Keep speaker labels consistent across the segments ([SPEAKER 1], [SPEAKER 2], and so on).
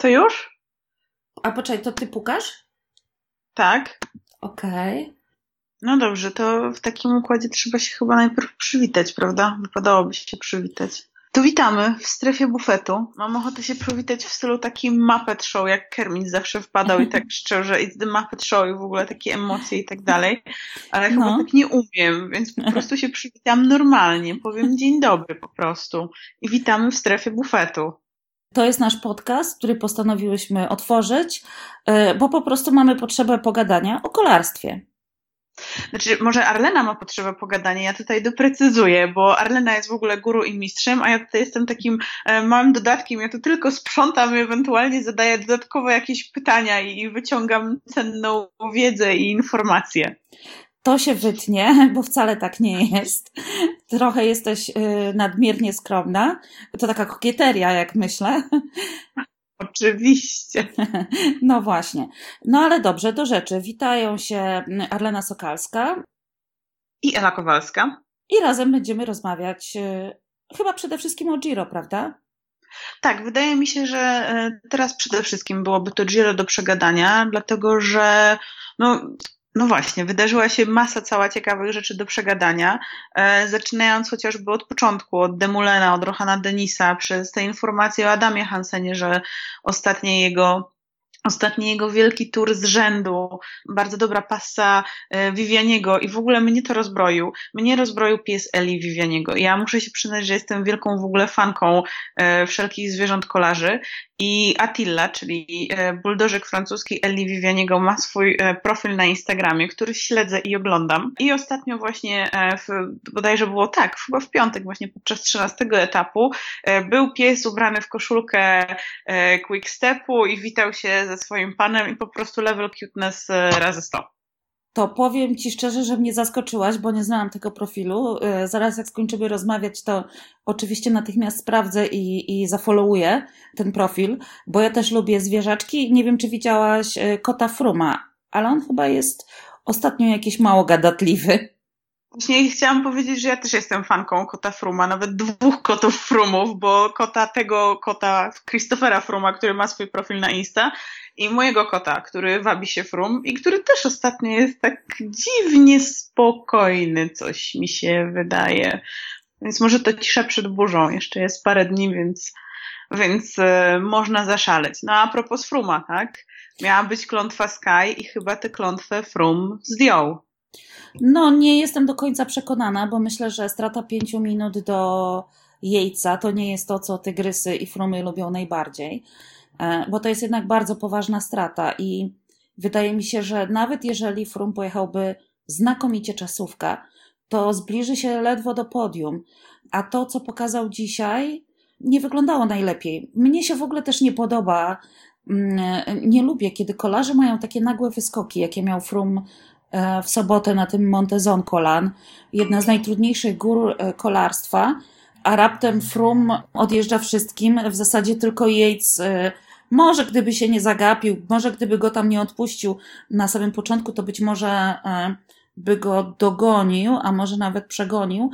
[SPEAKER 1] To już?
[SPEAKER 2] A poczekaj, to ty pukasz?
[SPEAKER 1] Tak.
[SPEAKER 2] Okej. Okay.
[SPEAKER 1] No dobrze, to w takim układzie trzeba się chyba najpierw przywitać, prawda? Wypadałoby się przywitać. To witamy w strefie bufetu. Mam ochotę się przywitać w stylu takim Muppet Show, jak Kermit zawsze wpadał i tak szczerze, it's the Muppet Show i w ogóle takie emocje i tak dalej. Ale no. chyba tak nie umiem, więc po prostu się przywitam normalnie. Powiem dzień dobry po prostu. I witamy w strefie bufetu.
[SPEAKER 2] To jest nasz podcast, który postanowiłyśmy otworzyć, e, bo po prostu mamy potrzebę pogadania o kolarstwie.
[SPEAKER 1] Znaczy, może Arlena ma potrzebę pogadania, ja tutaj doprecyzuję, bo Arlena jest w ogóle guru i mistrzem, a ja tutaj jestem takim e, małym dodatkiem, ja tu tylko sprzątam i ewentualnie zadaję dodatkowo jakieś pytania i wyciągam cenną wiedzę i informacje
[SPEAKER 2] to się wytnie, bo wcale tak nie jest. Trochę jesteś y, nadmiernie skromna. To taka kokieteria, jak myślę.
[SPEAKER 1] Oczywiście.
[SPEAKER 2] No właśnie. No ale dobrze, do rzeczy. Witają się Arlena Sokalska
[SPEAKER 1] i Ela Kowalska.
[SPEAKER 2] I razem będziemy rozmawiać y, chyba przede wszystkim o Giro, prawda?
[SPEAKER 1] Tak, wydaje mi się, że y, teraz przede wszystkim byłoby to Giro do przegadania, dlatego że no, no właśnie, wydarzyła się masa cała ciekawych rzeczy do przegadania, e, zaczynając chociażby od początku, od Demulena, od Rohana Denisa, przez te informacje o Adamie Hansenie, że ostatnie jego Ostatni jego wielki tour z rzędu, bardzo dobra pasa e, Vivianiego i w ogóle mnie to rozbroił. Mnie rozbroił pies Eli Vivianiego. Ja muszę się przyznać, że jestem wielką w ogóle fanką e, wszelkich zwierząt kolarzy i Attila, czyli e, buldożek francuski Eli Vivianiego ma swój profil na Instagramie, który śledzę i oglądam. I ostatnio właśnie, w, bodajże było tak, chyba w piątek właśnie podczas 13 etapu, był pies ubrany w koszulkę Quickstepu i witał się ze swoim panem i po prostu level cuteness e, razy 100.
[SPEAKER 2] To powiem Ci szczerze, że mnie zaskoczyłaś, bo nie znałam tego profilu. E, zaraz jak skończymy rozmawiać, to oczywiście natychmiast sprawdzę i, i zafollowuję ten profil, bo ja też lubię zwierzaczki. Nie wiem, czy widziałaś e, kota Fruma, ale on chyba jest ostatnio jakiś mało gadatliwy.
[SPEAKER 1] Właśnie chciałam powiedzieć, że ja też jestem fanką kota Fruma, nawet dwóch kotów Frumów, bo kota tego kota Christophera Fruma, który ma swój profil na Insta i mojego kota, który wabi się Frum i który też ostatnio jest tak dziwnie spokojny, coś mi się wydaje. Więc może to cisza przed burzą, jeszcze jest parę dni, więc, więc e, można zaszaleć. No a propos Fruma, tak? Miała być klątwa Sky i chyba tę klątwę Frum zdjął.
[SPEAKER 2] No, nie jestem do końca przekonana, bo myślę, że strata pięciu minut do Jejca to nie jest to, co tygrysy i frumy lubią najbardziej, bo to jest jednak bardzo poważna strata i wydaje mi się, że nawet jeżeli frum pojechałby znakomicie czasówka, to zbliży się ledwo do podium, a to, co pokazał dzisiaj, nie wyglądało najlepiej. Mnie się w ogóle też nie podoba, mm, nie lubię, kiedy kolarze mają takie nagłe wyskoki, jakie miał Frum E, w sobotę na tym Montezon Kolan, jedna z najtrudniejszych gór e, kolarstwa, a raptem Frum odjeżdża wszystkim, w zasadzie tylko Yates e, może gdyby się nie zagapił, może gdyby go tam nie odpuścił na samym początku, to być może by go dogonił, a może nawet przegonił.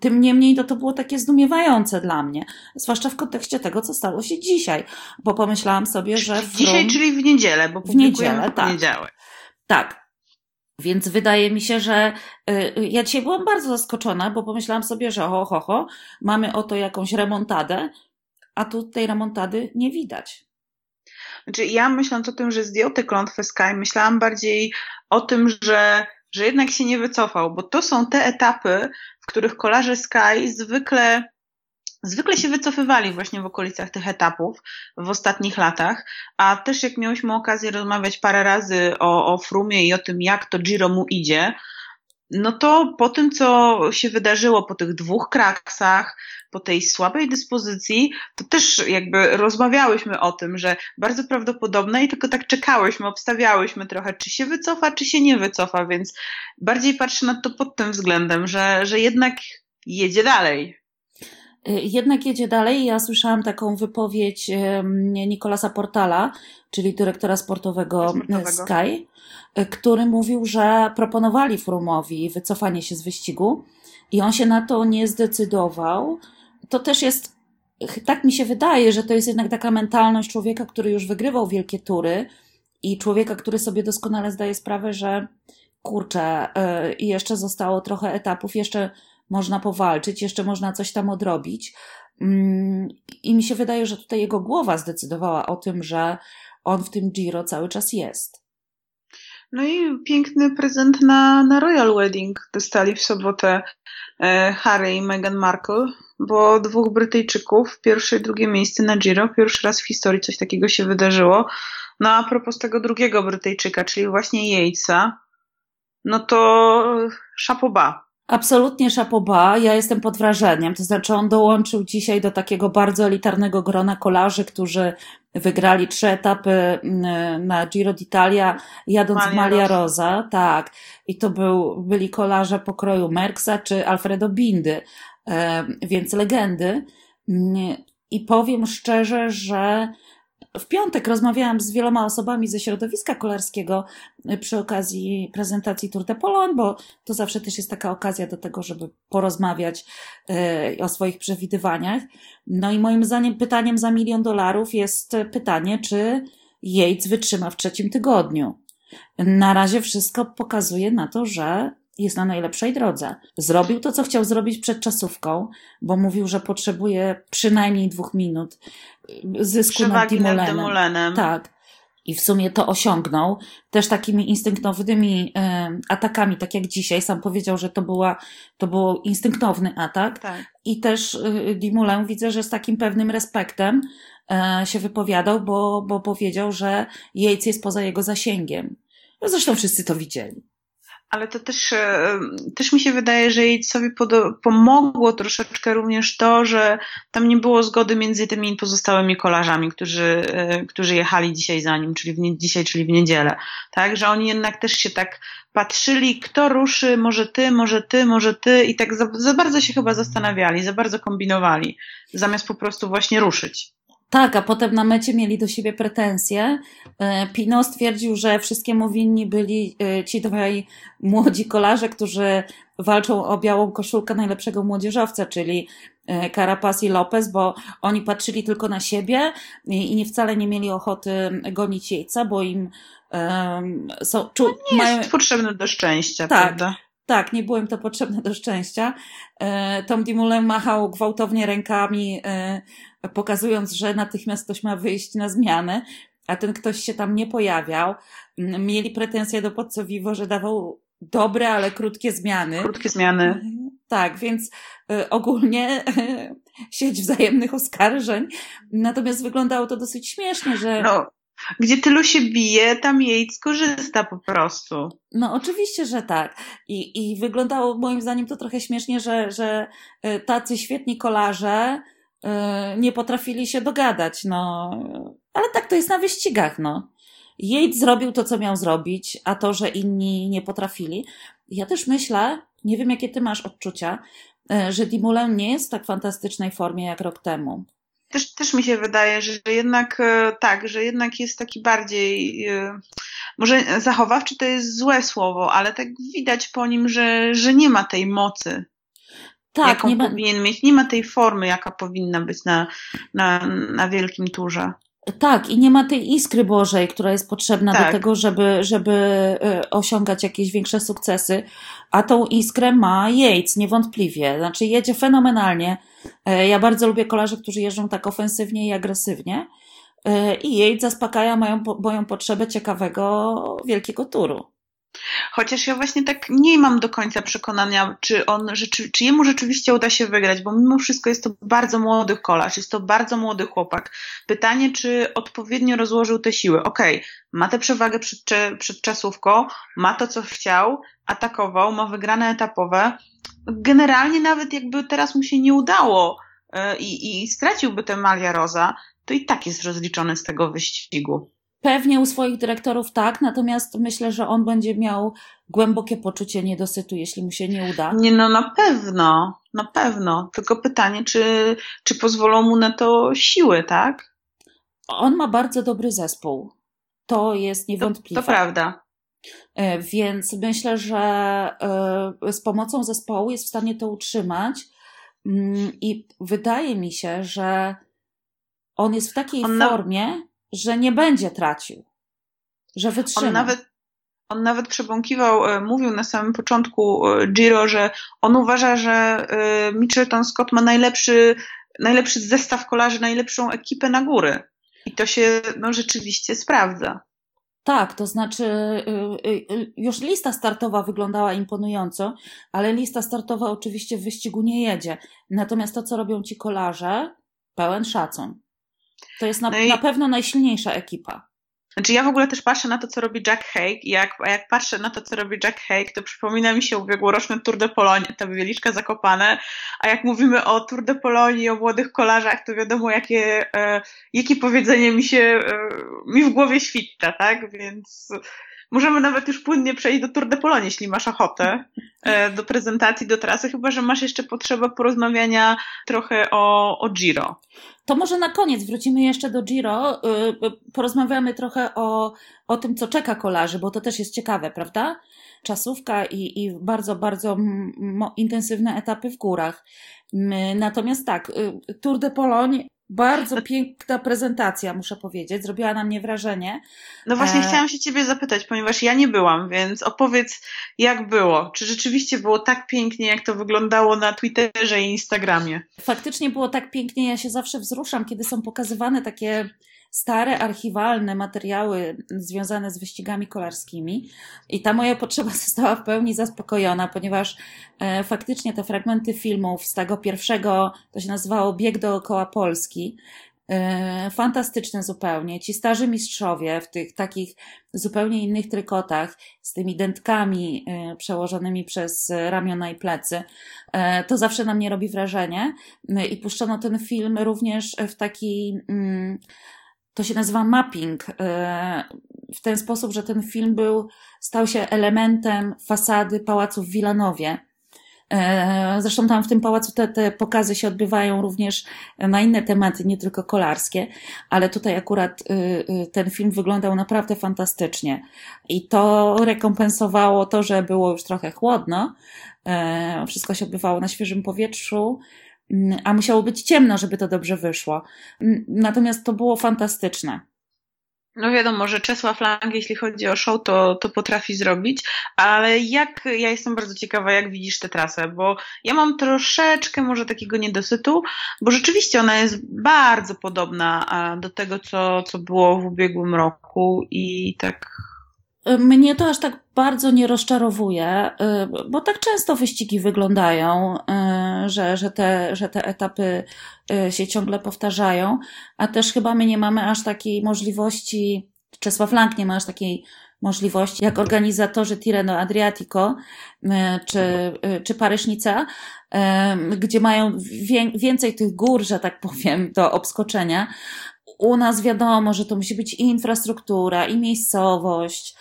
[SPEAKER 2] Tym niemniej to, to było takie zdumiewające dla mnie. Zwłaszcza w kontekście tego, co stało się dzisiaj. Bo pomyślałam sobie, że. Frum...
[SPEAKER 1] Dzisiaj, czyli w niedzielę, bo
[SPEAKER 2] w niedzielę,
[SPEAKER 1] w tak.
[SPEAKER 2] Tak. Więc wydaje mi się, że y, ja dzisiaj byłam bardzo zaskoczona, bo pomyślałam sobie, że ho, ho, ho, mamy oto jakąś remontadę, a tu tej remontady nie widać.
[SPEAKER 1] Znaczy, ja myśląc o tym, że zdjął tę klątwę Sky, myślałam bardziej o tym, że, że jednak się nie wycofał, bo to są te etapy, w których kolarze Sky zwykle zwykle się wycofywali właśnie w okolicach tych etapów w ostatnich latach, a też jak miałyśmy okazję rozmawiać parę razy o, o Frumie i o tym, jak to Giro mu idzie, no to po tym, co się wydarzyło po tych dwóch kraksach, po tej słabej dyspozycji, to też jakby rozmawiałyśmy o tym, że bardzo prawdopodobne i tylko tak czekałyśmy, obstawiałyśmy trochę, czy się wycofa, czy się nie wycofa, więc bardziej patrzę na to pod tym względem, że, że jednak jedzie dalej.
[SPEAKER 2] Y, jednak jedzie dalej. Ja słyszałam taką wypowiedź Nikolasa Portala, czyli dyrektora sportowego, sportowego. Sky, y, który mówił, że proponowali Frumowi wycofanie się z wyścigu i on się na to nie zdecydował. To też jest tak mi się wydaje, że to jest jednak taka mentalność człowieka, który już wygrywał wielkie tury i człowieka, który sobie doskonale zdaje sprawę, że kurczę, y, i jeszcze zostało trochę etapów, jeszcze można powalczyć, jeszcze można coś tam odrobić. Mm, I mi się wydaje, że tutaj jego głowa zdecydowała o tym, że on w tym Giro cały czas jest.
[SPEAKER 1] No i piękny prezent na, na Royal Wedding dostali w sobotę e, Harry i Meghan Markle, bo dwóch Brytyjczyków, pierwsze i drugie miejsce na Giro, pierwszy raz w historii coś takiego się wydarzyło. No a propos tego drugiego Brytyjczyka, czyli właśnie Yatesa, no to szapoba.
[SPEAKER 2] Absolutnie szapoba, ja jestem pod wrażeniem. To znaczy, on dołączył dzisiaj do takiego bardzo elitarnego grona kolarzy, którzy wygrali trzy etapy mm, na Giro d'Italia, jadąc Malia w Malia Rosa. Rosa. Tak. I to był, byli kolarze pokroju Merksa czy Alfredo Bindy, e, więc legendy. Mm, I powiem szczerze, że w piątek rozmawiałam z wieloma osobami ze środowiska kolarskiego y, przy okazji prezentacji Tour de bo to zawsze też jest taka okazja do tego, żeby porozmawiać y, o swoich przewidywaniach. No i moim zdaniem pytaniem za milion dolarów jest pytanie, czy Yates wytrzyma w trzecim tygodniu. Na razie wszystko pokazuje na to, że jest na najlepszej drodze. Zrobił to, co chciał zrobić przed czasówką, bo mówił, że potrzebuje przynajmniej dwóch minut zysku
[SPEAKER 1] Przewagi nad Dumoulinem.
[SPEAKER 2] Tak. I w sumie to osiągnął też takimi instynktownymi y, atakami, tak jak dzisiaj. Sam powiedział, że to, była, to był instynktowny atak.
[SPEAKER 1] Tak.
[SPEAKER 2] I też y, Dumoulin widzę, że z takim pewnym respektem y, się wypowiadał, bo, bo powiedział, że Yates jest poza jego zasięgiem. No zresztą wszyscy to widzieli.
[SPEAKER 1] Ale to też, e, też mi się wydaje, że jej sobie pomogło troszeczkę również to, że tam nie było zgody między tymi pozostałymi kolarzami, którzy, e, którzy jechali dzisiaj za nim, czyli w nie, dzisiaj, czyli w niedzielę. Tak, że oni jednak też się tak patrzyli, kto ruszy, może ty, może ty, może ty i tak za, za bardzo się chyba zastanawiali, za bardzo kombinowali, zamiast po prostu właśnie ruszyć.
[SPEAKER 2] Tak, a potem na mecie mieli do siebie pretensje. E, Pino stwierdził, że wszystkiemu winni byli e, ci dwaj młodzi kolarze, którzy walczą o białą koszulkę najlepszego młodzieżowca, czyli e, Carapaz i Lopez, bo oni patrzyli tylko na siebie i nie wcale nie mieli ochoty gonić jejca, bo im um,
[SPEAKER 1] są, czu, no nie mają... jest potrzebne do szczęścia,
[SPEAKER 2] tak,
[SPEAKER 1] prawda?
[SPEAKER 2] Tak, nie było im to potrzebne do szczęścia. Tom Dumoulin machał gwałtownie rękami pokazując, że natychmiast ktoś ma wyjść na zmianę, a ten ktoś się tam nie pojawiał. Mieli pretensje do Podcowiwo, że dawał dobre, ale krótkie zmiany.
[SPEAKER 1] Krótkie zmiany.
[SPEAKER 2] Tak, więc y, ogólnie sieć wzajemnych oskarżeń. Natomiast wyglądało to dosyć śmiesznie, że.
[SPEAKER 1] No, gdzie tylu się bije, tam jej skorzysta po prostu.
[SPEAKER 2] No, oczywiście, że tak. I, i wyglądało moim zdaniem to trochę śmiesznie, że, że y, tacy świetni kolarze nie potrafili się dogadać, no. Ale tak to jest na wyścigach, no. Yates zrobił to, co miał zrobić, a to, że inni nie potrafili. Ja też myślę, nie wiem jakie ty masz odczucia, e, że Dumoulin nie jest w tak fantastycznej formie jak rok temu.
[SPEAKER 1] Też, też mi się wydaje, że jednak e, tak, że jednak jest taki bardziej, może zachowawczy to jest złe słowo, ale tak widać po nim, że, że nie ma tej mocy tak, jaką nie ma... powinien mieć. Nie ma tej formy, jaka powinna być na, na, na wielkim turze.
[SPEAKER 2] Tak, i nie ma tej iskry Bożej, która jest potrzebna tak. do tego, żeby, żeby e, osiągać jakieś większe sukcesy. A tą iskrę ma Yates, niewątpliwie. Znaczy, jedzie fenomenalnie. E, ja bardzo lubię kolarzy, którzy jeżdżą tak ofensywnie i agresywnie. E, I Yates zaspokaja moją, moją potrzebę ciekawego, wielkiego turu.
[SPEAKER 1] Chociaż ja właśnie tak nie mam do końca przekonania, czy on, czy, czy jemu rzeczywiście uda się wygrać, bo mimo wszystko jest to bardzo młody kolarz, jest to bardzo młody chłopak. Pytanie, czy odpowiednio rozłożył te siły. Okej, okay, ma tę przewagę przed, przed czasówką, ma to, co chciał, atakował, ma wygrane etapowe. Generalnie nawet jakby teraz mu się nie udało yy, i, i straciłby tę Malia Roza, to i tak jest rozliczony z tego wyścigu.
[SPEAKER 2] Pewnie u swoich dyrektorów tak, natomiast myślę, że on będzie miał głębokie poczucie niedosytu, jeśli mu się nie uda.
[SPEAKER 1] Nie, no na pewno, na pewno. Tylko pytanie, czy, czy pozwolą mu na to siły, tak?
[SPEAKER 2] On ma bardzo dobry zespół. To jest niewątpliwe.
[SPEAKER 1] To, to prawda.
[SPEAKER 2] E, więc myślę, że e, z pomocą zespołu jest w stanie to utrzymać. Mm, I wydaje mi się, że on jest w takiej formie. Że nie będzie tracił, że wytrzyma.
[SPEAKER 1] On nawet, on nawet przebąkiwał, e, mówił na samym początku e, Giro, że on uważa, że e, Mitchelton Scott ma najlepszy, najlepszy zestaw kolarzy, najlepszą ekipę na góry. I to się no, rzeczywiście sprawdza.
[SPEAKER 2] Tak, to znaczy już lista startowa wyglądała imponująco, ale lista startowa oczywiście w wyścigu nie jedzie. Natomiast to, co robią ci kolarze, pełen szacun. To jest na, no i... na pewno najsilniejsza ekipa.
[SPEAKER 1] Znaczy ja w ogóle też patrzę na to, co robi Jack Haig i jak, jak patrzę na to, co robi Jack Haig, to przypomina mi się ubiegłoroczny Tour de Pologne, ta wieliczka zakopane, a jak mówimy o Tour de Pologne i o młodych kolarzach, to wiadomo, jakie, e, jakie powiedzenie mi się, e, mi w głowie świta, tak? Więc Możemy nawet już płynnie przejść do Tour de Pologne, jeśli masz ochotę, e, do prezentacji, do trasy, chyba że masz jeszcze potrzebę porozmawiania trochę o, o Giro.
[SPEAKER 2] To może na koniec wrócimy jeszcze do Giro, y, y, porozmawiamy trochę o, o tym, co czeka kolarzy, bo to też jest ciekawe, prawda? Czasówka i, i bardzo, bardzo intensywne etapy w górach. Natomiast tak, y, Tour de Pologne bardzo piękna prezentacja, muszę powiedzieć. Zrobiła na mnie wrażenie.
[SPEAKER 1] No właśnie, e... chciałam się Ciebie zapytać, ponieważ ja nie byłam, więc opowiedz, jak było. Czy rzeczywiście było tak pięknie, jak to wyglądało na Twitterze i Instagramie?
[SPEAKER 2] Faktycznie było tak pięknie. Ja się zawsze wzruszam, kiedy są pokazywane takie stare, archiwalne materiały związane z wyścigami kolarskimi i ta moja potrzeba została w pełni zaspokojona, ponieważ e, faktycznie te fragmenty filmów z tego pierwszego, to się nazywało Bieg dookoła Polski, e, fantastyczne zupełnie. Ci starzy mistrzowie w tych takich zupełnie innych trykotach, z tymi dętkami e, przełożonymi przez ramiona i plecy, e, to zawsze na mnie robi wrażenie. I puszczono ten film również w taki mm, to się nazywa mapping, e, w ten sposób, że ten film był, stał się elementem fasady pałacu w Wilanowie. E, zresztą tam w tym pałacu te, te pokazy się odbywają również na inne tematy, nie tylko kolarskie, ale tutaj akurat y, y, ten film wyglądał naprawdę fantastycznie. I to rekompensowało to, że było już trochę chłodno. E, wszystko się odbywało na świeżym powietrzu a musiało być ciemno, żeby to dobrze wyszło. Mm, natomiast to było fantastyczne.
[SPEAKER 1] No wiadomo, że Czesław Lang, jeśli chodzi o show, to, to potrafi zrobić, ale jak, ja jestem bardzo ciekawa, jak widzisz tę trasę, bo ja mam troszeczkę może takiego niedosytu, bo rzeczywiście ona jest bardzo podobna do tego, co, co było w ubiegłym roku i tak
[SPEAKER 2] mnie to aż tak bardzo nie rozczarowuje, y, bo tak często wyścigi wyglądają, y, że, że, te, że te etapy y, się ciągle powtarzają, a też chyba my nie mamy aż takiej możliwości, Czesław Lang nie ma aż takiej możliwości, jak organizatorzy Tirreno Adriatico czy, czy Paryżnica, gdzie mają więcej tych gór, że tak powiem, do obskoczenia. U nas wiadomo, że to musi być i infrastruktura, i miejscowość,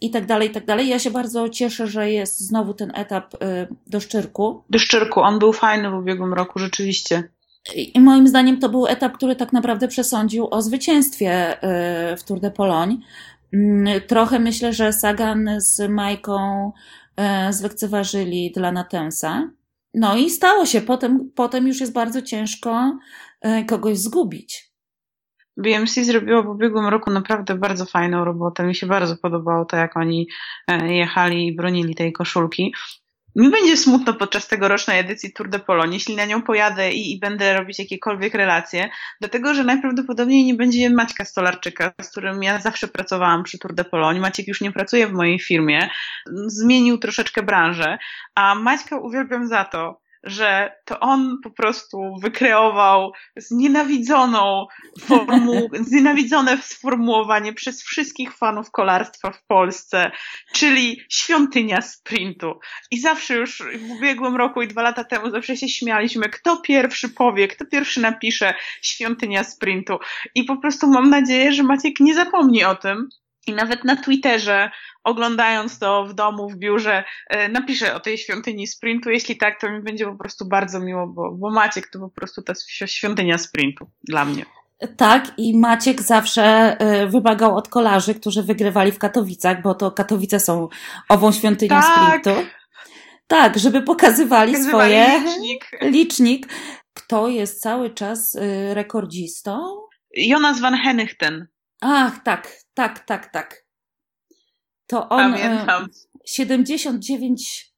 [SPEAKER 2] i tak dalej, i tak dalej. Ja się bardzo cieszę, że jest znowu ten etap y, do Szczyrku.
[SPEAKER 1] Do Szczyrku, on był fajny w ubiegłym roku, rzeczywiście.
[SPEAKER 2] I moim zdaniem to był etap, który tak naprawdę przesądził o zwycięstwie y, w Tour de Pologne. Mm, trochę myślę, że Sagan z Majką y, zlekceważyli dla Natensa. No i stało się. Potem, potem już jest bardzo ciężko kogoś zgubić.
[SPEAKER 1] BMC zrobiło w ubiegłym roku naprawdę bardzo fajną robotę. Mi się bardzo podobało to, jak oni e, jechali i bronili tej koszulki. Mi będzie smutno podczas tegorocznej edycji Tour de Pologne, jeśli na nią pojadę i, i, będę robić jakiekolwiek relacje, dlatego że najprawdopodobniej nie będzie Maćka Stolarczyka, z którym ja zawsze pracowałam przy Tour de Pologne. Maciek już nie pracuje w mojej firmie, zmienił troszeczkę branżę, a Maćka uwielbiam za to, że to on po prostu wykreował znienawidzoną formu, znienawidzone sformułowanie przez wszystkich fanów kolarstwa w Polsce, czyli świątynia sprintu. I zawsze już w ubiegłym roku i dwa lata temu zawsze się śmialiśmy, kto pierwszy powie, kto pierwszy napisze świątynia sprintu. I po prostu mam nadzieję, że Maciek nie zapomni o tym, i nawet na Twitterze, oglądając to w domu, w biurze, e, napiszę o tej świątyni sprintu. Jeśli tak, to mi będzie po prostu bardzo miło, bo, bo Maciek to po prostu ta świątynia sprintu dla mnie.
[SPEAKER 2] Tak, i Maciek zawsze e, wymagał od kolarzy, którzy wygrywali w Katowicach, bo to Katowice są ową świątynią tak. sprintu. Tak, żeby pokazywali,
[SPEAKER 1] Pokazywali
[SPEAKER 2] swoje
[SPEAKER 1] licznik.
[SPEAKER 2] licznik. Kto jest cały czas y, rekordzistą?
[SPEAKER 1] Jonas van Henichten.
[SPEAKER 2] Ach, tak, tak, tak, tak. To on y,
[SPEAKER 1] Pamiętam.
[SPEAKER 2] 79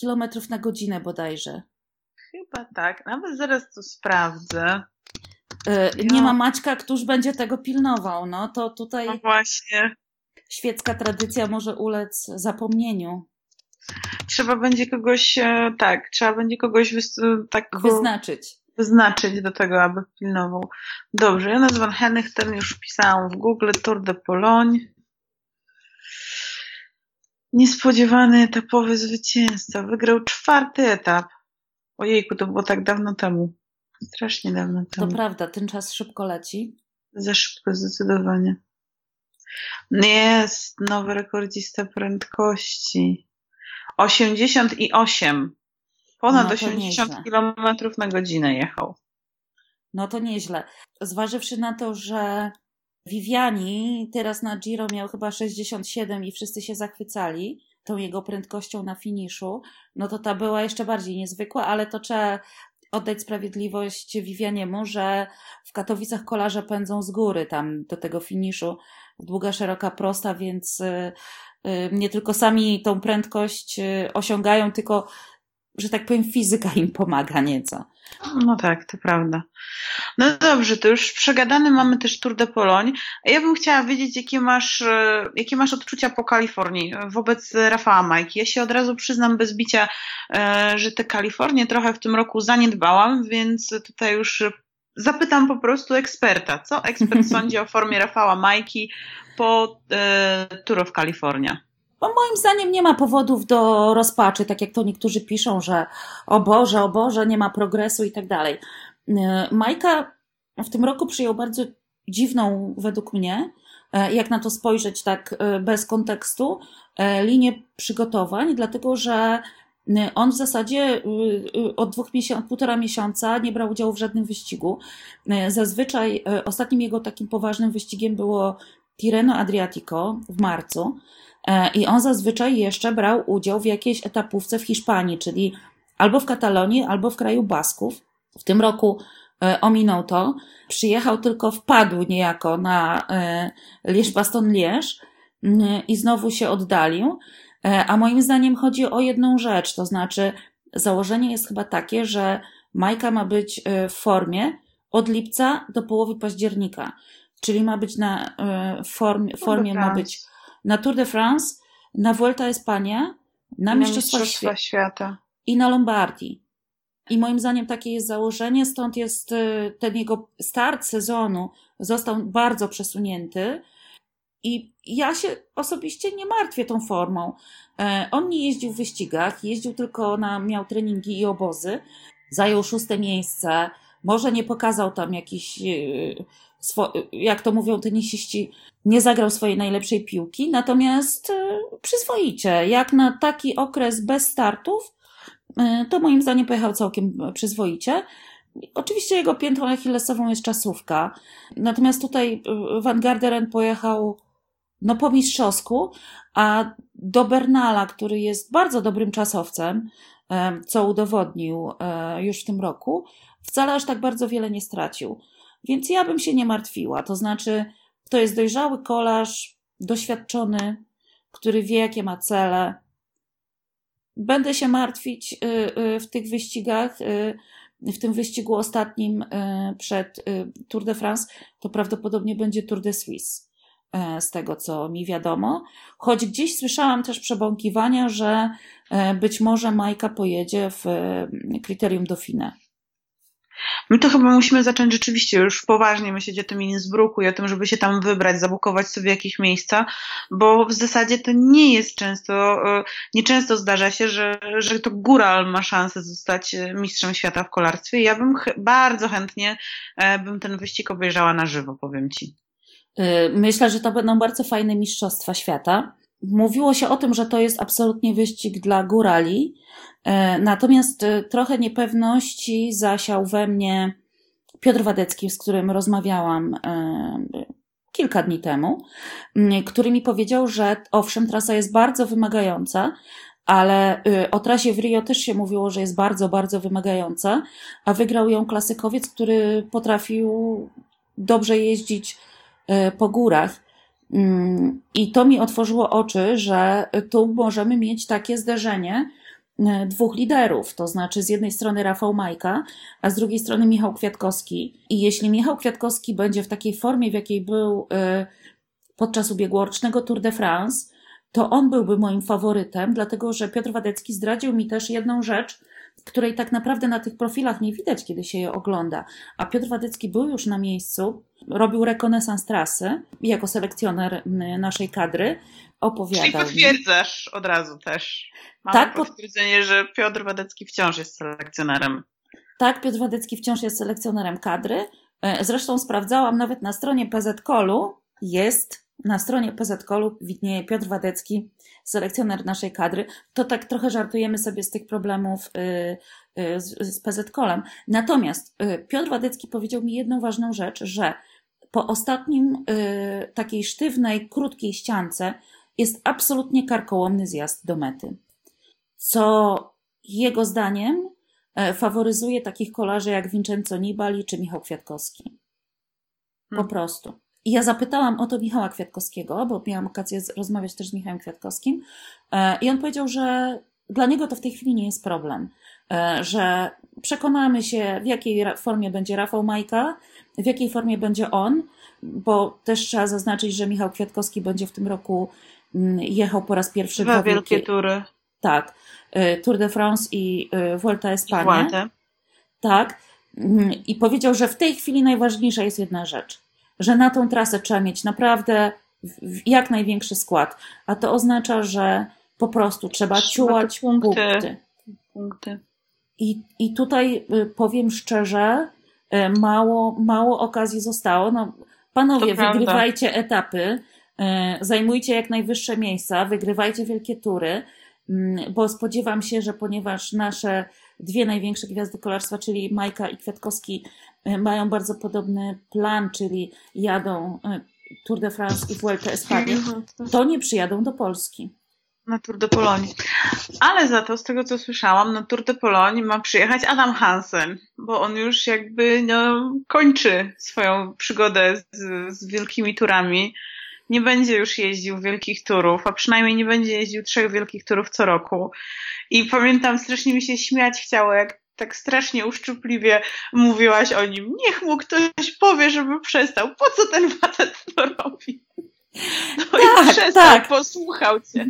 [SPEAKER 2] km na godzinę bodajże.
[SPEAKER 1] Chyba tak. Nawet zaraz to sprawdzę.
[SPEAKER 2] Y, Nie ma Maćka, któż będzie tego pilnował. No to tutaj
[SPEAKER 1] No właśnie.
[SPEAKER 2] świecka tradycja może ulec zapomnieniu.
[SPEAKER 1] Trzeba będzie kogoś, e, tak, trzeba będzie kogoś tak
[SPEAKER 2] Wyznaczyć.
[SPEAKER 1] Wyznaczyć do tego, aby pilnował. Dobrze, Jonas van Henichten już wpisałam w Google Tour de Pologne. Niespodziewany etapowy zwycięzca. Wygrał czwarty etap. Ojejku, to było tak dawno temu. Strasznie dawno
[SPEAKER 2] To
[SPEAKER 1] temu.
[SPEAKER 2] prawda, ten czas szybko leci.
[SPEAKER 1] Za szybko, zdecydowanie. Jest nowy rekordzista prędkości. 88. Ponad
[SPEAKER 2] No to
[SPEAKER 1] 80
[SPEAKER 2] nieźle.
[SPEAKER 1] km na godzinę jechał.
[SPEAKER 2] No to nieźle. Zważywszy na to, że Viviani teraz na Giro miał chyba 67 i wszyscy się zachwycali tą jego prędkością na finiszu, no to ta była jeszcze bardziej niezwykła, ale to trzeba oddać sprawiedliwość Vivianiemu, że w Katowicach kolarze pędzą z góry tam do tego finiszu. Długa, szeroka, prosta, więc y, y, nie tylko sami tą prędkość y, osiągają, tylko, że tak powiem, fizyka im pomaga nieco.
[SPEAKER 1] No tak, to prawda. No dobrze, to już przegadany mamy też Tour de Pologne. A ja bym chciała wiedzieć, jakie masz, e, jakie masz odczucia po Kalifornii wobec Rafała Majki. Ja się od razu przyznam bez bicia, e, że tę Kalifornię trochę w tym roku zaniedbałam, więc tutaj już zapytam po prostu eksperta. Co ekspert sądzi o formie Rafała Majki po e, Tour of California?
[SPEAKER 2] Bo moim zdaniem nie ma powodów do rozpaczy, tak jak to niektórzy piszą, że o Boże, o Boże, nie ma progresu i tak dalej. E, Majka w tym roku przyjął bardzo dziwną, według mnie, e, jak na to spojrzeć tak e, bez kontekstu, e, linię przygotowań, dlatego że e, on w zasadzie e, od dwóch miesięcy, półtora miesiąca nie brał udziału w żadnym wyścigu. Zazwyczaj ostatnim jego takim poważnym wyścigiem było Tirreno Adriatico w marcu. E, I on zazwyczaj jeszcze brał udział w jakiejś etapówce w Hiszpanii, czyli albo w Katalonii, albo w kraju Basków. W tym roku e, ominął to. Przyjechał tylko, wpadł niejako na e, Lierz-Baston-Lierz mm, i znowu się oddalił. A moim zdaniem chodzi o jedną rzecz, to znaczy założenie jest chyba takie, że Majka ma być w formie od lipca do połowy października, czyli ma być na formie, formie ma być na Tour de France, na Vuelta Espania, na Mistrzostwa Świata
[SPEAKER 1] Świata.
[SPEAKER 2] i na Lombardii. I moim zdaniem takie jest założenie, stąd jest y, ten jego start sezonu został bardzo przesunięty. I ja się osobiście nie martwię tą formą. E, On nie jeździł w wyścigach, jeździł tylko na, miał treningi i obozy. Zajął szóste miejsce. Może nie pokazał tam jakiś, y, jak to mówią tenisiści, nie zagrał swojej najlepszej piłki, natomiast y, przyzwoicie. Jak na taki okres bez startów, y, to moim zdaniem pojechał całkiem przyzwoicie. Oczywiście jego piętą achillesową jest czasówka. Natomiast tutaj y, Van Garderen pojechał no po mistrzowsku, a do Bernala, który jest bardzo dobrym czasowcem, e, co udowodnił e, już w tym roku, wcale aż tak bardzo wiele nie stracił. Więc ja bym się nie martwiła. To znaczy, to jest dojrzały kolarz, doświadczony, który wie, jakie ma cele. Będę się martwić y, y, w tych wyścigach, y, w tym wyścigu ostatnim przed Tour de France, to prawdopodobnie będzie Tour de Suisse, z tego co mi wiadomo. Choć gdzieś słyszałam też przebąkiwania, że być może Majka pojedzie w kryterium Dauphine.
[SPEAKER 1] My to chyba musimy zacząć rzeczywiście już poważnie myśleć o tym Innsbrucku i o tym, żeby się tam wybrać, zabukować sobie jakieś miejsca, bo w zasadzie to nie jest często, e, nieczęsto zdarza się, że, że to góral ma szansę zostać e, mistrzem świata w kolarstwie. Ja bym bardzo chętnie e, bym ten wyścig obejrzała na żywo, powiem ci.
[SPEAKER 2] Myślę, że to będą bardzo fajne mistrzostwa świata. Mówiło się o tym, że to jest absolutnie wyścig dla górali, y, natomiast y, trochę niepewności zasiał we mnie Piotr Wadecki, z którym rozmawiałam y, kilka dni temu, który mi powiedział, że owszem, trasa jest bardzo wymagająca, ale o trasie w Rio też się mówiło, że jest bardzo, bardzo wymagająca, a wygrał ją klasykowiec, który potrafił dobrze jeździć po górach. I to mi otworzyło oczy, że tu możemy mieć takie zderzenie y, dwóch liderów, to znaczy z jednej strony Rafał Majka, a z drugiej strony Michał Kwiatkowski. I jeśli Michał Kwiatkowski będzie w takiej formie, w jakiej był podczas ubiegłorocznego Tour de France, to on byłby moim faworytem, dlatego że Piotr Wadecki zdradził mi też jedną rzecz, której tak naprawdę na tych profilach nie widać, kiedy się je ogląda. A Piotr Wadecki był już na miejscu, robił rekonesans trasy jako selekcjoner naszej kadry, opowiadał.
[SPEAKER 1] Czyli potwierdzasz od razu też. Mamy tak, potwierdzenie, że Piotr Wadecki wciąż jest selekcjonerem.
[SPEAKER 2] Tak, Piotr Wadecki wciąż jest selekcjonerem kadry. E, zresztą sprawdzałam nawet na stronie PZKolu jest na stronie PZKolu widnieje Piotr Wadecki, selekcjoner naszej kadry. To tak trochę żartujemy sobie z tych problemów y, y, z, PZKolem. Natomiast y, Piotr Wadecki powiedział mi jedną ważną rzecz, że po ostatnim takiej sztywnej, krótkiej ściance jest absolutnie karkołomny zjazd do mety. Co jego zdaniem faworyzuje takich kolarzy jak Vincenzo Nibali czy Michał Kwiatkowski. Po hmm. prostu. I ja zapytałam o to Michała Kwiatkowskiego, bo miałam okazję rozmawiać też z Michałem Kwiatkowskim. E, I on powiedział, że dla niego to w tej chwili nie jest problem, e, że przekonamy się, w jakiej formie będzie Rafał Majka, w jakiej formie będzie on, bo też trzeba zaznaczyć, że Michał Kwiatkowski będzie w tym roku mm, jechał po raz pierwszy
[SPEAKER 1] Dwa wielkie tury.
[SPEAKER 2] Tak. E, Tour de France i Vuelta Espania. Tak. Mm, I powiedział, że w tej chwili najważniejsza jest jedna rzecz że na tą trasę trzeba mieć naprawdę jak największy skład, a to oznacza, że po prostu trzeba, trzeba ciułać punkty. punkty. punkty. I, I tutaj y, powiem szczerze, y, mało, mało okazji zostało. No, panowie, to wygrywajcie prawda. etapy, y, zajmujcie jak najwyższe miejsca, wygrywajcie wielkie tury, mm, bo spodziewam się, że ponieważ nasze dwie największe gwiazdy kolarstwa, czyli Majka i Kwiatkowski, mają bardzo podobny plan, czyli jadą e, Tour de France i Vuelta Espania, to nie przyjadą do Polski.
[SPEAKER 1] Na Tour de Pologne. Ale za to, z tego co słyszałam, na Tour de Pologne ma przyjechać Adam Hansen, bo on już jakby no, kończy swoją przygodę z, z wielkimi turami. Nie będzie już jeździł wielkich turów, a przynajmniej nie będzie jeździł trzech wielkich turów co roku. I pamiętam, strasznie mi się śmiać chciało, jak tak strasznie uszczypliwie mówiłaś o nim. Niech mu ktoś powie, żeby przestał. Po co ten facet to robi? No tak, i przestał, tak. posłuchał cię.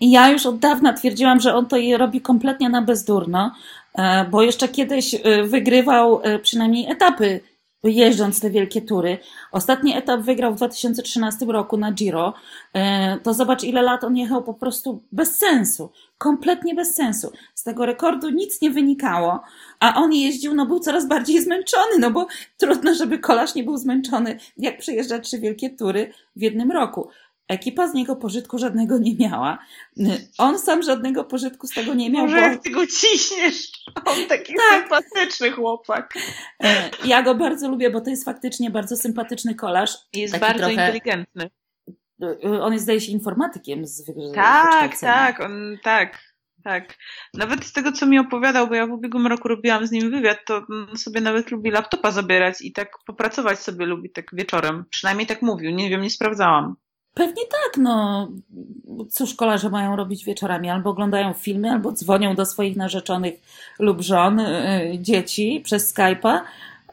[SPEAKER 2] Ja już od dawna twierdziłam, że on to je robi kompletnie na bezdurno, e, bo jeszcze kiedyś e, wygrywał e, przynajmniej etapy jeżdżąc te wielkie tury. Ostatni etap wygrał w 2013 roku na Giro. E, to zobacz, ile lat on jechał po prostu bez sensu. Kompletnie bez sensu. Z tego rekordu nic nie wynikało, a on jeździł, no był coraz bardziej zmęczony, no bo trudno, żeby kolarz nie był zmęczony, jak przejeżdża trzy wielkie tury w jednym roku. Ekipa z niego pożytku żadnego nie miała. On sam żadnego pożytku z tego nie miał.
[SPEAKER 1] Może bo... jak ty go ciśniesz. On taki tak. sympatyczny chłopak.
[SPEAKER 2] E, ja go bardzo lubię, bo to jest faktycznie bardzo sympatyczny kolarz.
[SPEAKER 1] Jest bardzo trochę... inteligentny.
[SPEAKER 2] E, on jest, zdaje się, informatykiem z
[SPEAKER 1] Tak, tak, on, tak. Tak. Nawet z tego, co mi opowiadał, bo ja w ubiegłym roku robiłam z nim wywiad, to sobie nawet lubi laptopa zabierać i tak popracować sobie lubi tak wieczorem. Przynajmniej tak mówił. Nie wiem, nie sprawdzałam.
[SPEAKER 2] Pewnie tak, no. Co szkolarze mają robić wieczorami? Albo oglądają filmy, albo dzwonią do swoich narzeczonych lub żon, yy, dzieci przez Skype'a,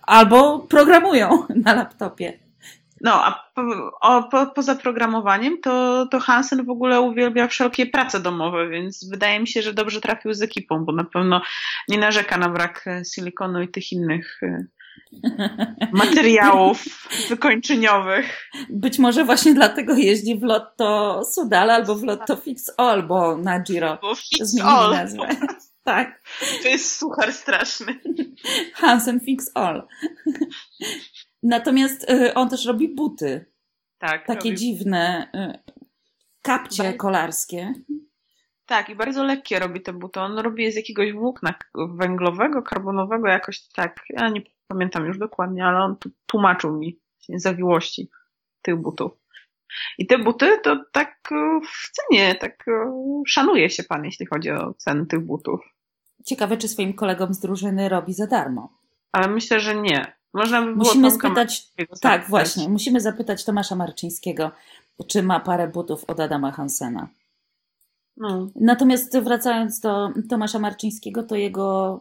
[SPEAKER 2] albo programują na laptopie.
[SPEAKER 1] No, a po, o, po, poza programowaniem, to, to Hansen w ogóle uwielbia wszelkie prace domowe, więc wydaje mi się, że dobrze trafił z ekipą, bo na pewno nie narzeka na brak silikonu i tych innych y, materiałów wykończeniowych.
[SPEAKER 2] Być może właśnie dlatego jeździ w Lotto Sudal albo w Lotto Fix All, bo na Giro
[SPEAKER 1] bo Fix All. nazwę.
[SPEAKER 2] Tak.
[SPEAKER 1] To jest suchar straszny.
[SPEAKER 2] Hansen Fix All. Natomiast y, on też robi buty.
[SPEAKER 1] Tak.
[SPEAKER 2] Takie robi... dziwne y, kapcie kolarskie.
[SPEAKER 1] Tak, i bardzo lekkie robi te buty. On robi je z jakiegoś włókna węglowego, karbonowego, jakoś tak. Ja nie pamiętam już dokładnie, ale on tłumaczył mi zawiłości tych butów. I te buty to tak e, w cenie, tak szanuje się pan, jeśli chodzi o ceny tych butów.
[SPEAKER 2] Ciekawe, czy swoim kolegom z drużyny robi za darmo.
[SPEAKER 1] Ale myślę, że nie. Można by było
[SPEAKER 2] musimy spytać, tak, właśnie, musimy zapytać Tomasza Marczyńskiego, czy ma parę butów od Adama Hansena. No. Natomiast wracając do Tomasza Marczyńskiego, to jego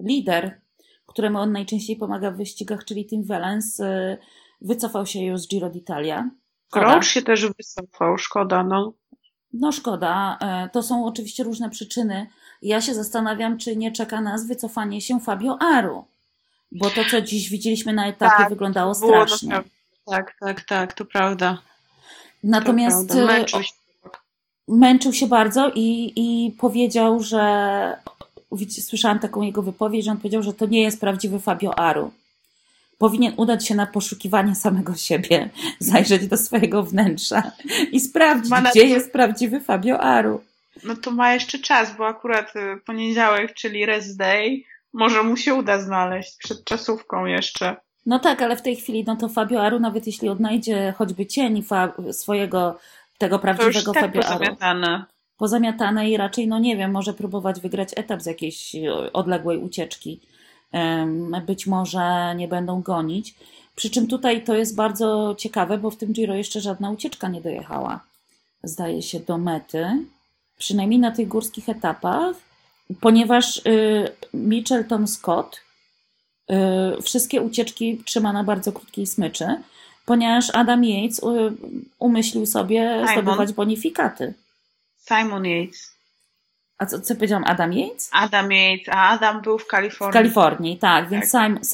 [SPEAKER 2] lider, któremu on najczęściej pomaga w wyścigach, czyli Tim Wellens, y, wycofał się już z Giro d'Italia.
[SPEAKER 1] Crouch się też wycofał, szkoda, no.
[SPEAKER 2] No szkoda. E, to są oczywiście różne przyczyny. Ja się zastanawiam, czy nie czeka nas wycofanie się Fabio Aru. Bo to, co dziś widzieliśmy na etapie, tak, wyglądało strasznie.
[SPEAKER 1] Tak, tak, tak, to prawda.
[SPEAKER 2] Natomiast to prawda. Męczył, się. męczył się bardzo i, i powiedział, że słyszałam taką jego wypowiedź, że on powiedział, że to nie jest prawdziwy Fabio Aru. Powinien udać się na poszukiwanie samego siebie, zajrzeć do swojego wnętrza i sprawdzić, gdzie jest prawdziwy Fabio Aru.
[SPEAKER 1] No to ma jeszcze czas, bo akurat y, poniedziałek, czyli rest day, może mu się uda znaleźć przed czasówką jeszcze.
[SPEAKER 2] No tak, ale w tej chwili, no to Fabio Aru, nawet jeśli odnajdzie choćby cień swojego, tego prawdziwego
[SPEAKER 1] tak
[SPEAKER 2] Fabio
[SPEAKER 1] pozamiatane.
[SPEAKER 2] pozamiatane i raczej, no nie wiem, może próbować wygrać etap z jakiejś odległej ucieczki. Być może nie będą gonić. Przy czym tutaj to jest bardzo ciekawe, bo w tym Giro jeszcze żadna ucieczka nie dojechała, zdaje się, do mety. Przynajmniej na tych górskich etapach ponieważ y, Mitchelton Scott y, wszystkie ucieczki trzyma na bardzo krótkiej smyczy, ponieważ Adam Yates y, umyślił sobie Simon. zdobywać bonifikaty.
[SPEAKER 1] Simon Yates.
[SPEAKER 2] A co, co powiedziałam? Adam Yates?
[SPEAKER 1] Adam Yates, a Adam był w Kalifornii.
[SPEAKER 2] W Kalifornii, tak, więc tak. Simon,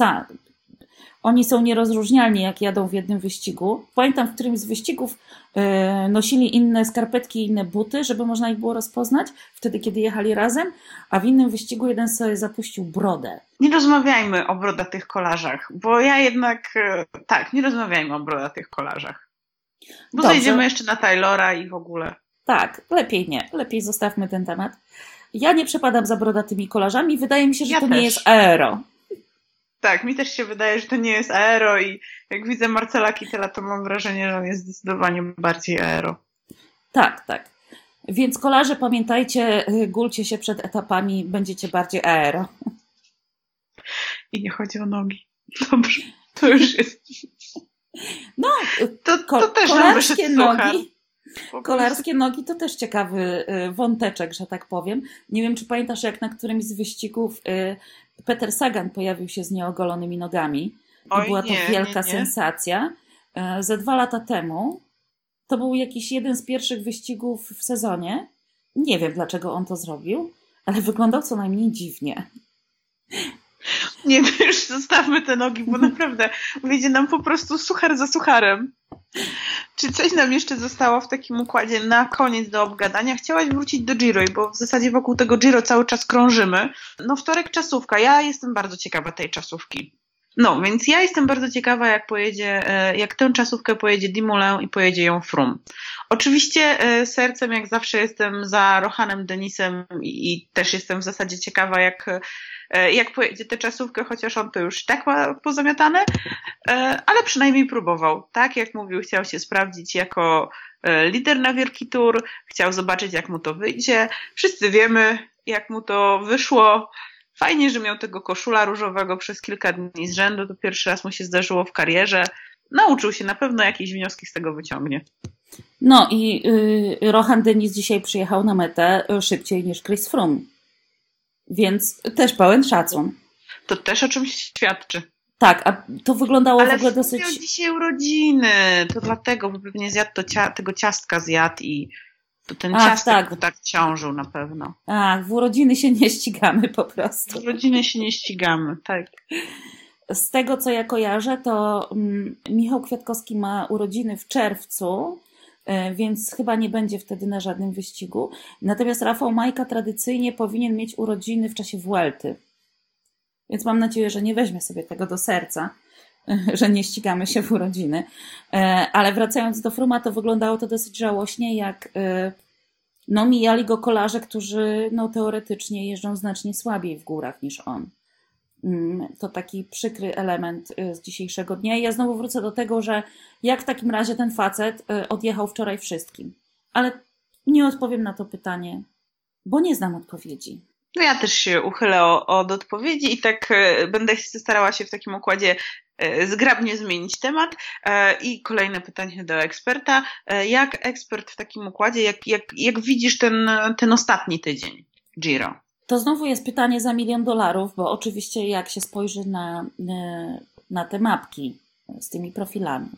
[SPEAKER 2] oni są nierozróżnialni, jak jadą w jednym wyścigu. Pamiętam, w którymś z wyścigów yy, nosili inne skarpetki, inne buty, żeby można ich było rozpoznać, wtedy, kiedy jechali razem, a w innym wyścigu jeden sobie zapuścił brodę.
[SPEAKER 1] Nie rozmawiajmy o brodatych kolarzach, bo ja jednak, yy, tak, nie rozmawiajmy o brodatych kolarzach. Bo Dobrze. zejdziemy jeszcze na Taylora i w ogóle.
[SPEAKER 2] Tak, lepiej nie, lepiej zostawmy ten temat. Ja nie przepadam za brodatymi kolarzami, wydaje mi się, że ja to też. nie jest aero.
[SPEAKER 1] Tak, mi też się wydaje, że to nie jest aero i jak widzę Marcela Kittela, to mam wrażenie, że on jest zdecydowanie bardziej aero.
[SPEAKER 2] Tak, tak. Więc kolarze, pamiętajcie, y, gulcie się przed etapami, będziecie bardziej aero.
[SPEAKER 1] I nie chodzi o nogi. Dobrze, to już jest.
[SPEAKER 2] No, to, to też kolarskie nogi. Kolarskie nogi to też ciekawy y, wąteczek, że tak powiem. Nie wiem, czy pamiętasz, jak na którymś z wyścigów y, Peter Sagan pojawił się z nieogolonymi nogami. Oj, była to nie, wielka nie, nie. sensacja. E, ze dwa lata temu to był jakiś jeden z pierwszych wyścigów w sezonie. Nie wiem, dlaczego on to zrobił, ale wyglądał co najmniej dziwnie.
[SPEAKER 1] Nie, już zostawmy te nogi, bo naprawdę wyjdzie nam po prostu suchar za sucharem. Czy coś nam jeszcze zostało w takim układzie na koniec do obgadania? Chciałaś wrócić do Giro, bo w zasadzie wokół tego Giro cały czas krążymy. No wtorek czasówka. Ja jestem bardzo ciekawa tej czasówki. No, więc ja jestem bardzo ciekawa, jak pojedzie, e, jak tę czasówkę pojedzie Dimulę i pojedzie ją Frum. Oczywiście e, sercem, jak zawsze, jestem za Rohanem Denisem i też jestem w zasadzie ciekawa, jak jak pojedzie tę czasówkę, chociaż on to już tak ma pozamiatane, e, ale przynajmniej próbował. Tak jak mówił, chciał się sprawdzić jako e, lider na wielki tour, chciał zobaczyć, jak mu to wyjdzie. Wszyscy wiemy, jak mu to wyszło. Fajnie, że miał tego koszula różowego przez kilka dni z rzędu. To pierwszy raz mu się zdarzyło w karierze. Nauczył się, na pewno jakieś wnioski z tego wyciągnie.
[SPEAKER 2] No i yy, Rohan Denis dzisiaj przyjechał na metę szybciej niż Chris Froome. Więc też pełen szacun.
[SPEAKER 1] To też o czymś świadczy.
[SPEAKER 2] Tak, a to wyglądało
[SPEAKER 1] Ale
[SPEAKER 2] w ogóle dosyć...
[SPEAKER 1] Ale dzisiaj urodziny, to dlatego, bo pewnie zjadł to cia... tego ciastka zjadł i to ten Ach, ciastek tak. tak ciążył na pewno.
[SPEAKER 2] A, w urodziny się nie ścigamy po prostu.
[SPEAKER 1] W urodziny się nie ścigamy, tak.
[SPEAKER 2] Z tego, co ja kojarzę, to mm, Michał Kwiatkowski ma urodziny w czerwcu, więc chyba nie będzie wtedy na żadnym wyścigu. Natomiast Rafał Majka tradycyjnie powinien mieć urodziny w czasie Vuelty. Więc mam nadzieję, że nie weźmie sobie tego do serca, że nie ścigamy się w urodziny. E, ale wracając do Fruma, to wyglądało to dosyć żałośnie, jak e, no, mijali go kolarze, którzy no, teoretycznie jeżdżą znacznie słabiej w górach niż on. Mm, to taki przykry element y, z dzisiejszego dnia. Ja znowu wrócę do tego, że jak w takim razie ten facet y, odjechał wczoraj wszystkim. Ale nie odpowiem na to pytanie, bo nie znam odpowiedzi.
[SPEAKER 1] No ja też się uchylę od odpowiedzi i tak y, będę starała się w takim układzie zgrabnie zmienić temat. I kolejne pytanie do eksperta. Jak ekspert w takim układzie, jak, jak, jak widzisz ten, ten ostatni tydzień Giro?
[SPEAKER 2] To znowu jest pytanie za milion dolarów, bo oczywiście jak się spojrzy na, e, na te mapki z tymi profilami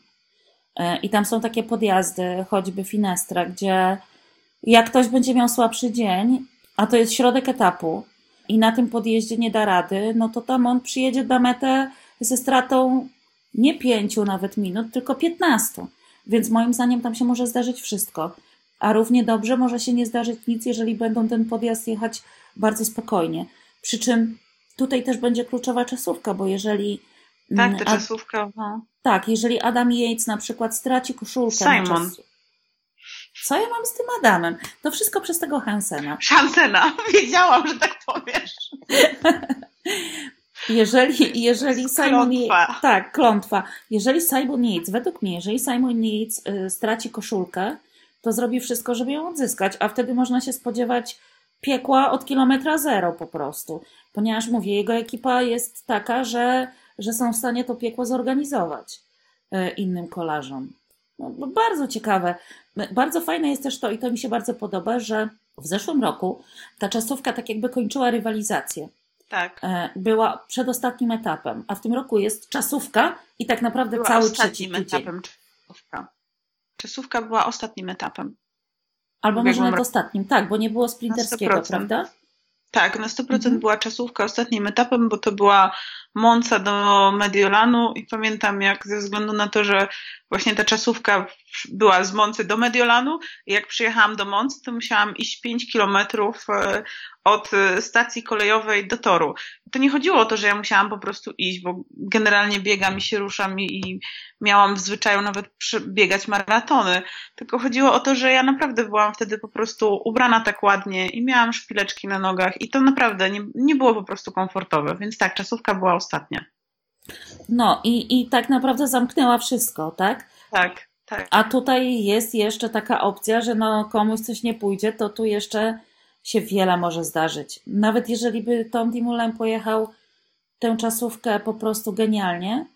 [SPEAKER 2] e, i tam są takie podjazdy, choćby Finestra, gdzie jak ktoś będzie miał słabszy dzień, a to jest środek etapu i na tym podjeździe nie da rady, no to tam on przyjedzie na metę ze stratą nie pięciu nawet minut, tylko piętnastu. Więc moim zdaniem tam się może zdarzyć wszystko. A równie dobrze może się nie zdarzyć nic, jeżeli będą ten podjazd jechać bardzo spokojnie. Przy czym tutaj też będzie kluczowa czasówka, bo jeżeli.
[SPEAKER 1] Tak, ta czasówka. No.
[SPEAKER 2] Tak, jeżeli Adam Yates na przykład straci koszulkę.
[SPEAKER 1] Simon. Czas...
[SPEAKER 2] Co ja mam z tym Adamem? To wszystko przez tego Hansena.
[SPEAKER 1] Hansena, wiedziałam, że tak powiesz.
[SPEAKER 2] Jeżeli, jeżeli Simon Yates, tak, klątwa. Jeżeli Simon Yates, według mnie, jeżeli Simon Yates y, straci koszulkę, to zrobi wszystko, żeby ją odzyskać, a wtedy można się spodziewać piekła od kilometra zero po prostu. Ponieważ mówię, jego ekipa jest taka, że, że są w stanie to piekło zorganizować e, innym kolarzom. No, bardzo ciekawe. Bardzo fajne jest też to, i to mi się bardzo podoba, że w zeszłym roku ta czasówka tak jakby kończyła rywalizację.
[SPEAKER 1] Tak.
[SPEAKER 2] E, była przedostatnim etapem, a w tym roku jest czasówka i tak naprawdę była cały trzeci tydzień. etapem
[SPEAKER 1] czasówka. Czasówka była ostatnim etapem.
[SPEAKER 2] Albo może nawet ostatnim, tak, bo nie było sprinterskiego, prawda?
[SPEAKER 1] Tak, na 100% mhm. była czasówka ostatnim etapem, bo to była Monza do Mediolanu i pamiętam jak ze względu na to, że właśnie ta czasówka była z Moncy do Mediolanu jak przyjechałam do Moncy, to musiałam iść 5 kilometrów e, od e, stacji kolejowej do toru. To nie chodziło o to, że ja musiałam po prostu iść, bo generalnie biegam i się ruszam i, i miałam w zwyczaju nawet biegać maratony, tylko chodziło o to, że ja naprawdę byłam wtedy po prostu ubrana tak ładnie i miałam szpileczki na nogach i to naprawdę nie, nie było po prostu komfortowe, więc tak, czasówka była ostatnia.
[SPEAKER 2] No i, i tak naprawdę zamknęła wszystko, tak?
[SPEAKER 1] Tak, tak.
[SPEAKER 2] A tutaj jest jeszcze taka opcja, że no komuś coś nie pójdzie, to tu jeszcze się wiele może zdarzyć. Nawet jeżeli by Tom Dumoulin pojechał tę czasówkę po prostu genialnie,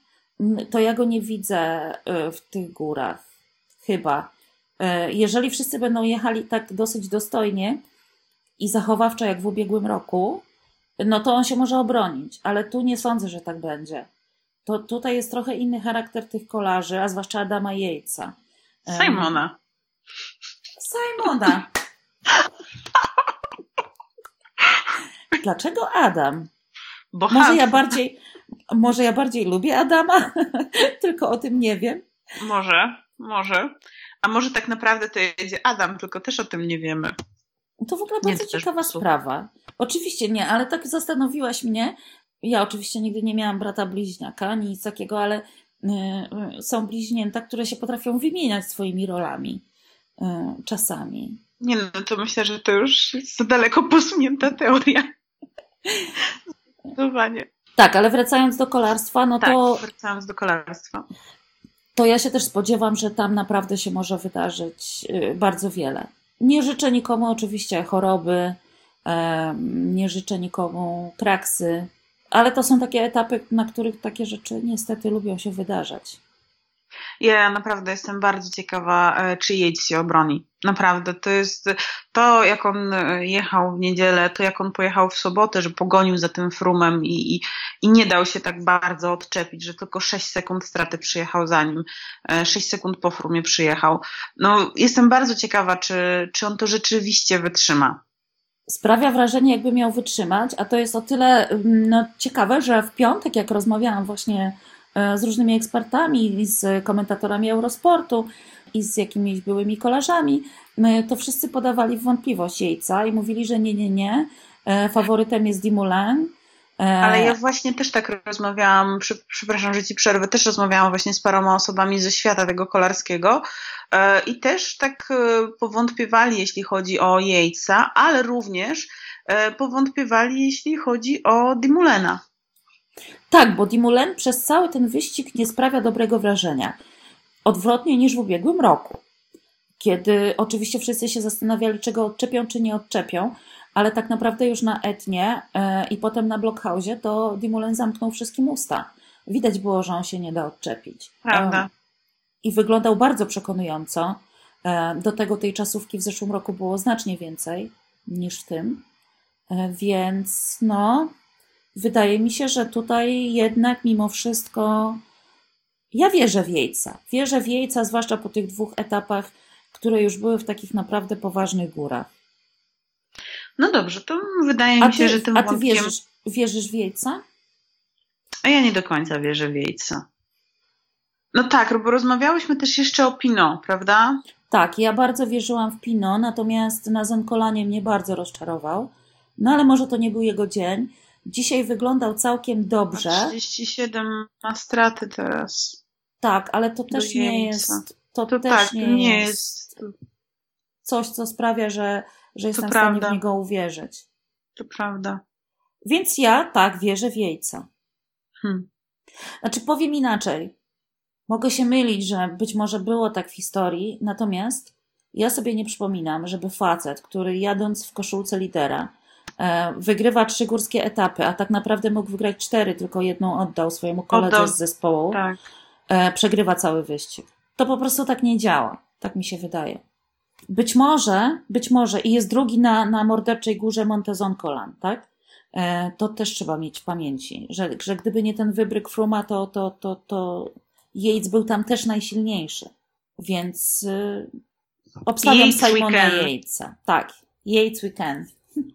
[SPEAKER 2] to ja go nie widzę y, w tych górach. Chyba. Y, jeżeli wszyscy będą jechali tak dosyć dostojnie i zachowawczo jak w ubiegłym roku, no to on się może obronić, ale tu nie sądzę, że tak będzie. To tutaj jest trochę inny charakter tych kolarzy, a zwłaszcza Adama Jejca.
[SPEAKER 1] Simona.
[SPEAKER 2] Simona. Dlaczego Adam? Bo może ja bardziej, może ja bardziej lubię Adama, tylko o tym nie wiem.
[SPEAKER 1] Może, może. A może tak naprawdę to jedzie Adam, tylko też o tym nie wiemy.
[SPEAKER 2] To w ogóle bardzo ciekawa sprawa. Oczywiście nie, ale tak zastanowiłaś mnie. Ja oczywiście nigdy nie miałam brata bliźniaka, nic takiego, ale y, y, są bliźnięta, które się potrafią wymieniać swoimi rolami y, czasami.
[SPEAKER 1] Nie no, to myślę, że to już jest za daleko posunięta teoria. Zdecydowanie.
[SPEAKER 2] Tak, ale wracając do kolarstwa, no
[SPEAKER 1] tak,
[SPEAKER 2] to.
[SPEAKER 1] Wracając do kolarstwa.
[SPEAKER 2] To ja się też spodziewam, że tam naprawdę się może wydarzyć bardzo wiele. Nie życzę nikomu oczywiście choroby, nie życzę nikomu kraksy, ale to są takie etapy, na których takie rzeczy niestety lubią się wydarzać.
[SPEAKER 1] Ja naprawdę jestem bardzo ciekawa, e, czy jedzie się obroni. Naprawdę, to jest to, jak on e, jechał w niedzielę, to jak on pojechał w sobotę, że pogonił za tym frumem i, i, i nie dał się tak bardzo odczepić, że tylko 6 sekund straty przyjechał za nim, 6 e, sekund po frumie przyjechał. No, jestem bardzo ciekawa, czy, czy on to rzeczywiście wytrzyma
[SPEAKER 2] sprawia wrażenie, jakby miał wytrzymać, a to jest o tyle mm, no, ciekawe, że w piątek, jak rozmawiałam właśnie e, z różnymi ekspertami, z komentatorami Eurosportu i z jakimiś byłymi kolarzami, to wszyscy podawali wątpliwość Jejca i mówili, że nie, nie, nie, e, faworytem jest Dimulen,
[SPEAKER 1] Ale ja właśnie też tak rozmawiałam, przepraszam, że ci przerwę, też rozmawiałam właśnie z paroma osobami ze świata tego kolarskiego e, i też tak e, powątpiewali, jeśli chodzi o Yatesa, ale również powątpiewali, jeśli chodzi o Dimulena.
[SPEAKER 2] Tak, bo Dimulen przez cały ten wyścig nie sprawia dobrego wrażenia. Odwrotnie niż w ubiegłym roku. Kiedy oczywiście wszyscy się zastanawiali, czego odczepią, czy nie odczepią, ale tak naprawdę już na Etnie yy, i potem na Blockhausie to Dimulen zamknął wszystkim usta. Widać było, że on się nie da odczepić.
[SPEAKER 1] Prawda. Yy,
[SPEAKER 2] I wyglądał bardzo przekonująco. Yy, do tego tej czasówki w zeszłym roku było znacznie więcej niż w tym. Więc no, wydaje mi się, że tutaj jednak mimo wszystko ja wierzę w Jejca. Wierzę w Jejca, zwłaszcza po tych dwóch etapach, które już były w takich naprawdę poważnych górach.
[SPEAKER 1] No dobrze, to wydaje mi się, że tym
[SPEAKER 2] A ty wątkiem... wierzysz, wierzysz w Jejca?
[SPEAKER 1] A ja nie do końca wierzę w Jejca. No tak, bo rozmawiałyśmy też jeszcze o Pino, prawda?
[SPEAKER 2] Tak, ja bardzo wierzyłam w Pino, natomiast na Zonkolanie mnie bardzo rozczarował. No ale może to nie był jego dzień. Dzisiaj wyglądał całkiem dobrze.
[SPEAKER 1] A 37 ma straty teraz.
[SPEAKER 2] Tak, ale to też nie jest. To, to też tak, nie, nie jest, jest coś, co sprawia, że, że jestem w stanie w niego uwierzyć.
[SPEAKER 1] To prawda.
[SPEAKER 2] Więc ja tak wierzę w jejca. Hmm. Znaczy, powiem inaczej. Mogę się mylić, że być może było tak w historii, natomiast ja sobie nie przypominam, żeby facet, który jadąc w koszulce lidera, E, wygrywa trzy górskie etapy, a tak naprawdę mógł wygrać cztery, tylko jedną oddał swojemu koledze oddał. z zespołu, tak. E, przegrywa cały wyścig. To po prostu tak nie działa. Tak mi się wydaje. Być może, być może i jest drugi na, na morderczej górze Montezon Colan, tak? E, to też trzeba mieć w pamięci, że, że gdyby nie ten wybryk Fruma, to, to, to, to Yates był tam też najsilniejszy. Więc y, obstawiam Simona Yatesa. Tak, Yates Weekend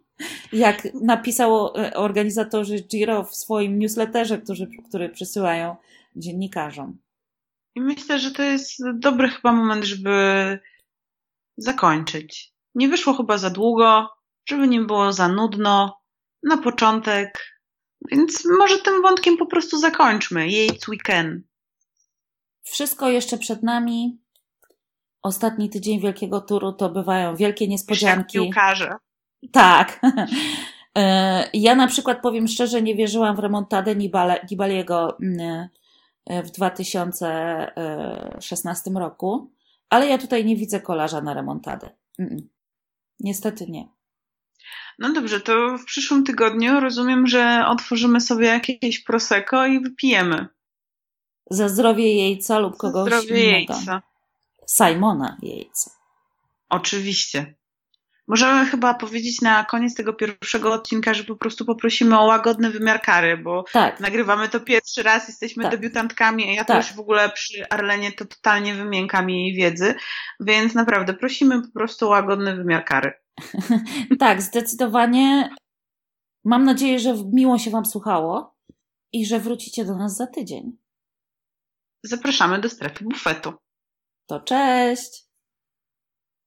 [SPEAKER 2] jak napisało e, organizatorzy Giro w swoim newsletterze, który, który przysyłają dziennikarzom.
[SPEAKER 1] I myślę, że to jest dobry chyba moment, żeby zakończyć. Nie wyszło chyba za długo, żeby nie było za nudno. Na początek. Więc może tym wątkiem po prostu zakończmy. Yates Weekend.
[SPEAKER 2] Wszystko jeszcze przed nami. Ostatni tydzień wielkiego turu to bywają wielkie niespodzianki.
[SPEAKER 1] Piłkarze.
[SPEAKER 2] Tak. E, ja na przykład powiem szczerze, nie wierzyłam w remontadę Nibaliego mm, e, w 2016 roku, ale ja tutaj nie widzę kolarza na remontadę. Niestety nie.
[SPEAKER 1] No dobrze, to w przyszłym tygodniu rozumiem, że otworzymy sobie jakieś prosecco i wypijemy.
[SPEAKER 2] Za zdrowie jejca lub kogoś Za zdrowie innego.
[SPEAKER 1] jejca.
[SPEAKER 2] Simona jejca.
[SPEAKER 1] Oczywiście. Możemy chyba powiedzieć na koniec tego pierwszego odcinka, że po prostu poprosimy o łagodny wymiar kary, bo tak. nagrywamy to pierwszy raz, jesteśmy tak. debiutantkami, a ja tak. też w ogóle przy Arlenie to totalnie wymiękam jej wiedzy, więc naprawdę prosimy po prostu o łagodny wymiar kary.
[SPEAKER 2] tak, zdecydowanie. Mam nadzieję, że miło się Wam słuchało i że wrócicie do nas za tydzień.
[SPEAKER 1] Zapraszamy do strefy bufetu.
[SPEAKER 2] To cześć!